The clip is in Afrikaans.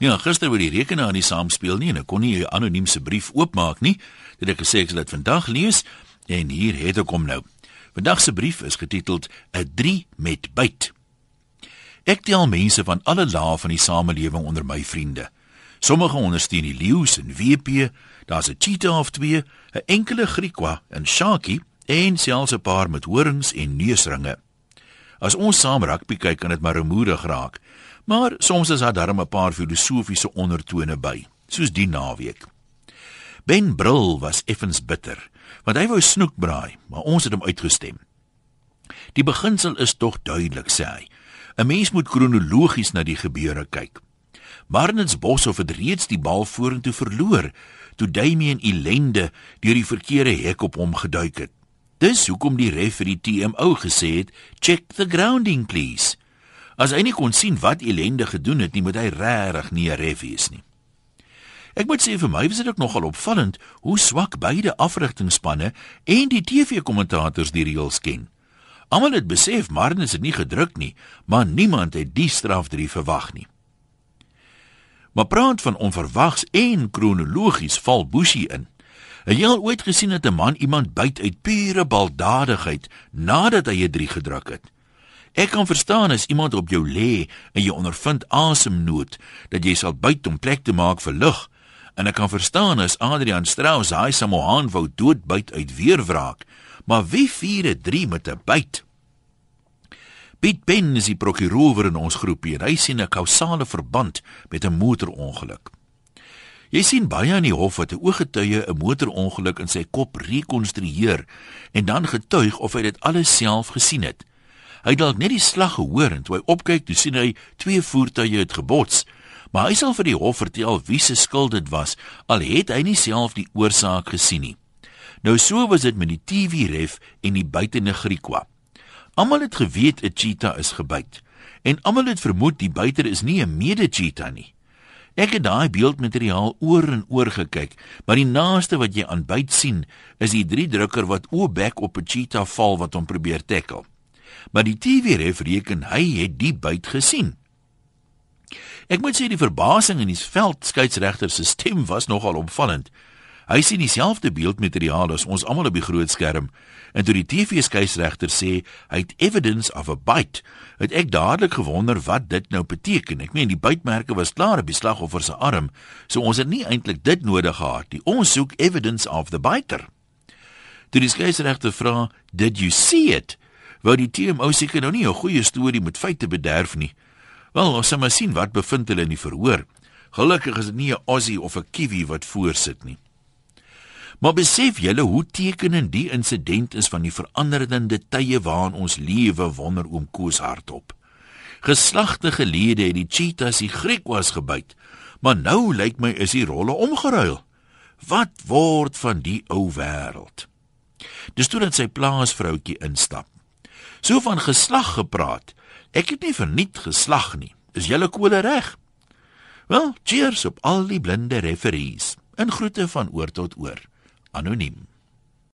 Ja, gister word die rekenaar nie saamspeel nie en ek kon nie 'n anoniem se brief oopmaak nie. Dit het gesê ek sal dit vandag lees en hier het ek hom nou. Vandag se brief is getiteld 'n 3 met byt. Ek tel mense van alle lae van die samelewing onder my vriende. Sommige ondersteun die leeu's en WP, daar's 'n cheetah of twee, 'n enkele Griekwa en Sharky en selfs 'n paar met horings en neusringe. As ons saam rugby kyk, kan dit maar remoedig raak. Maar soms is daar darm 'n paar filosofiese ondertone by, soos die naweek. Ben Brill was effens bitter, want hy wou snoek braai, maar ons het hom uitgestem. Die beginsel is tog duidelik, sê hy. 'n Mens moet kronologies na die gebeure kyk. Marnits Boshoff het reeds die bal vorentoe verloor toe Damien Elende deur die verkeerde hek op hom geduik het. Dis hoekom die ref vir die TMO gesê het, "Check the grounding, please." As nie kon sien wat Elende gedoen het nie, moet hy regtig nie 'n ref wees nie. Ek moet sê vir my was dit ook nogal opvallend hoe swak beide afrigtingspanne en die TV-kommentators die reëls ken. Almal het besef Marnus het nie gedruk nie, maar niemand het die straf drie verwag nie. Maar praat van onverwags en kronologies val Bushi in. Het jy al ooit gesien dat 'n man iemand byt uit pure baldadigheid nadat hy 'n 3 gedruk het? Ek kan verstaan as iemand op jou lê en jy ondervind asemnood dat jy sal byt om plek te maak vir lug. En ek kan verstaan as Adrian Strauss hy Samohan wou doodbyt uit weerwraak. Maar wie vier 'n 3 met 'n byt? Piet Ben is die prokureur in ons groepie en hy sien 'n kausale verband met 'n motorongeluk. Jy sien baie aan die hof wat 'n ooggetuie 'n motorongeluk in sy kop rekonstrueer en dan getuig of hy dit alles self gesien het. Hy dalk net die slag gehoor en toe hy opkyk, toe sien hy twee voertuie het gebots. Maar hy sal vir die hof vertel wie se skuld dit was, al het hy nie self die oorsaak gesien nie. Nou so was dit met die TV ref en die buitene Griekwa. Almal het geweet 'n cheetah is gebyt en almal het vermoed die buiter is nie 'n mede cheetah nie. Ek het daai beeldmateriaal oor en oor gekyk, maar die naaste wat jy aan byt sien, is die drie drukker wat oopbek op 'n cheetah val wat hom probeer tackle maar die TV-ref reken hy het die byt gesien. Ek moet sê die verbasing in die veld skeieregter se stem was nogal opvallend. Hy sien dieselfde beeldmateriaal as ons almal op die groot skerm en toe die TV-skeieregter sê hy het evidence of a bite, het ek dadelik gewonder wat dit nou beteken. Ek meen die bytmerke was klaar op die slagoffer se arm, so ons het nie eintlik dit nodig gehad nie. Ons soek evidence of the biter. Toe die skeieregter vra, "Did you see it?" wou die TMO seker nou nie 'n goeie storie met feite bederf nie. Wel, ons sal maar sien wat bevind hulle in die verhoor. Gelukkig is dit nie 'n Aussie of 'n Kiwi wat voorsit nie. Maar besef julle hoe tekenend die insident is van die veranderende tye waarin ons lewe, wonder oom Koos hardop. Geslagte gelede het die cheetahs die Griekwas gebyt, maar nou lyk my is die rolle omgeruil. Wat word van die ou wêreld? Dis toe dat sy plaasvroutjie instap. So van geslag gepraat. Ek het nie verniet geslag nie. Is julle kole reg? Wel, cheers op al die blinde referees. In groete van oor tot oor. anonym.